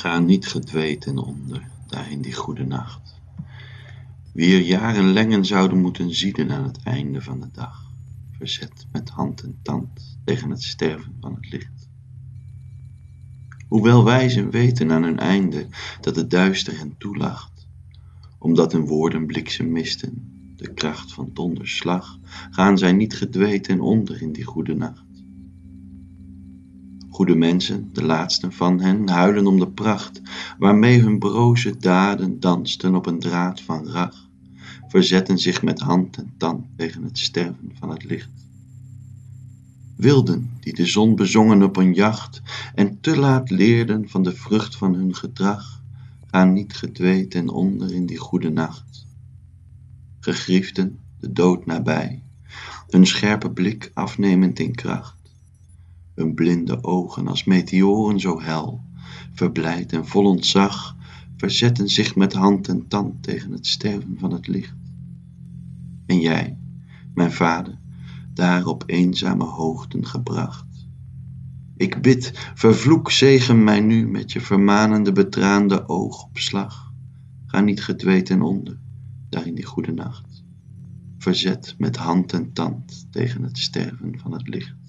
Ga niet gedwee ten onder, daar in die goede nacht. Wie er jaren lengen zouden moeten zieden aan het einde van de dag, verzet met hand en tand tegen het sterven van het licht. Hoewel wijzen weten aan hun einde dat het duister hen toelacht, omdat hun woorden bliksem misten, de kracht van donderslag, gaan zij niet gedwee ten onder in die goede nacht. Goede mensen, de laatsten van hen, huilen om de pracht waarmee hun broze daden dansten op een draad van rach, verzetten zich met hand en tand tegen het sterven van het licht. Wilden die de zon bezongen op een jacht en te laat leerden van de vrucht van hun gedrag, gaan niet gedwee ten onder in die goede nacht. Gegriefden, de dood nabij, hun scherpe blik afnemend in kracht hun blinde ogen als meteoren zo hel, verblijd en vol ontzag, verzetten zich met hand en tand tegen het sterven van het licht. En jij, mijn vader, daar op eenzame hoogten gebracht. Ik bid, vervloek, zegen mij nu met je vermanende, betraande oogopslag. Ga niet gedwee ten onder, daar in die goede nacht. Verzet met hand en tand tegen het sterven van het licht.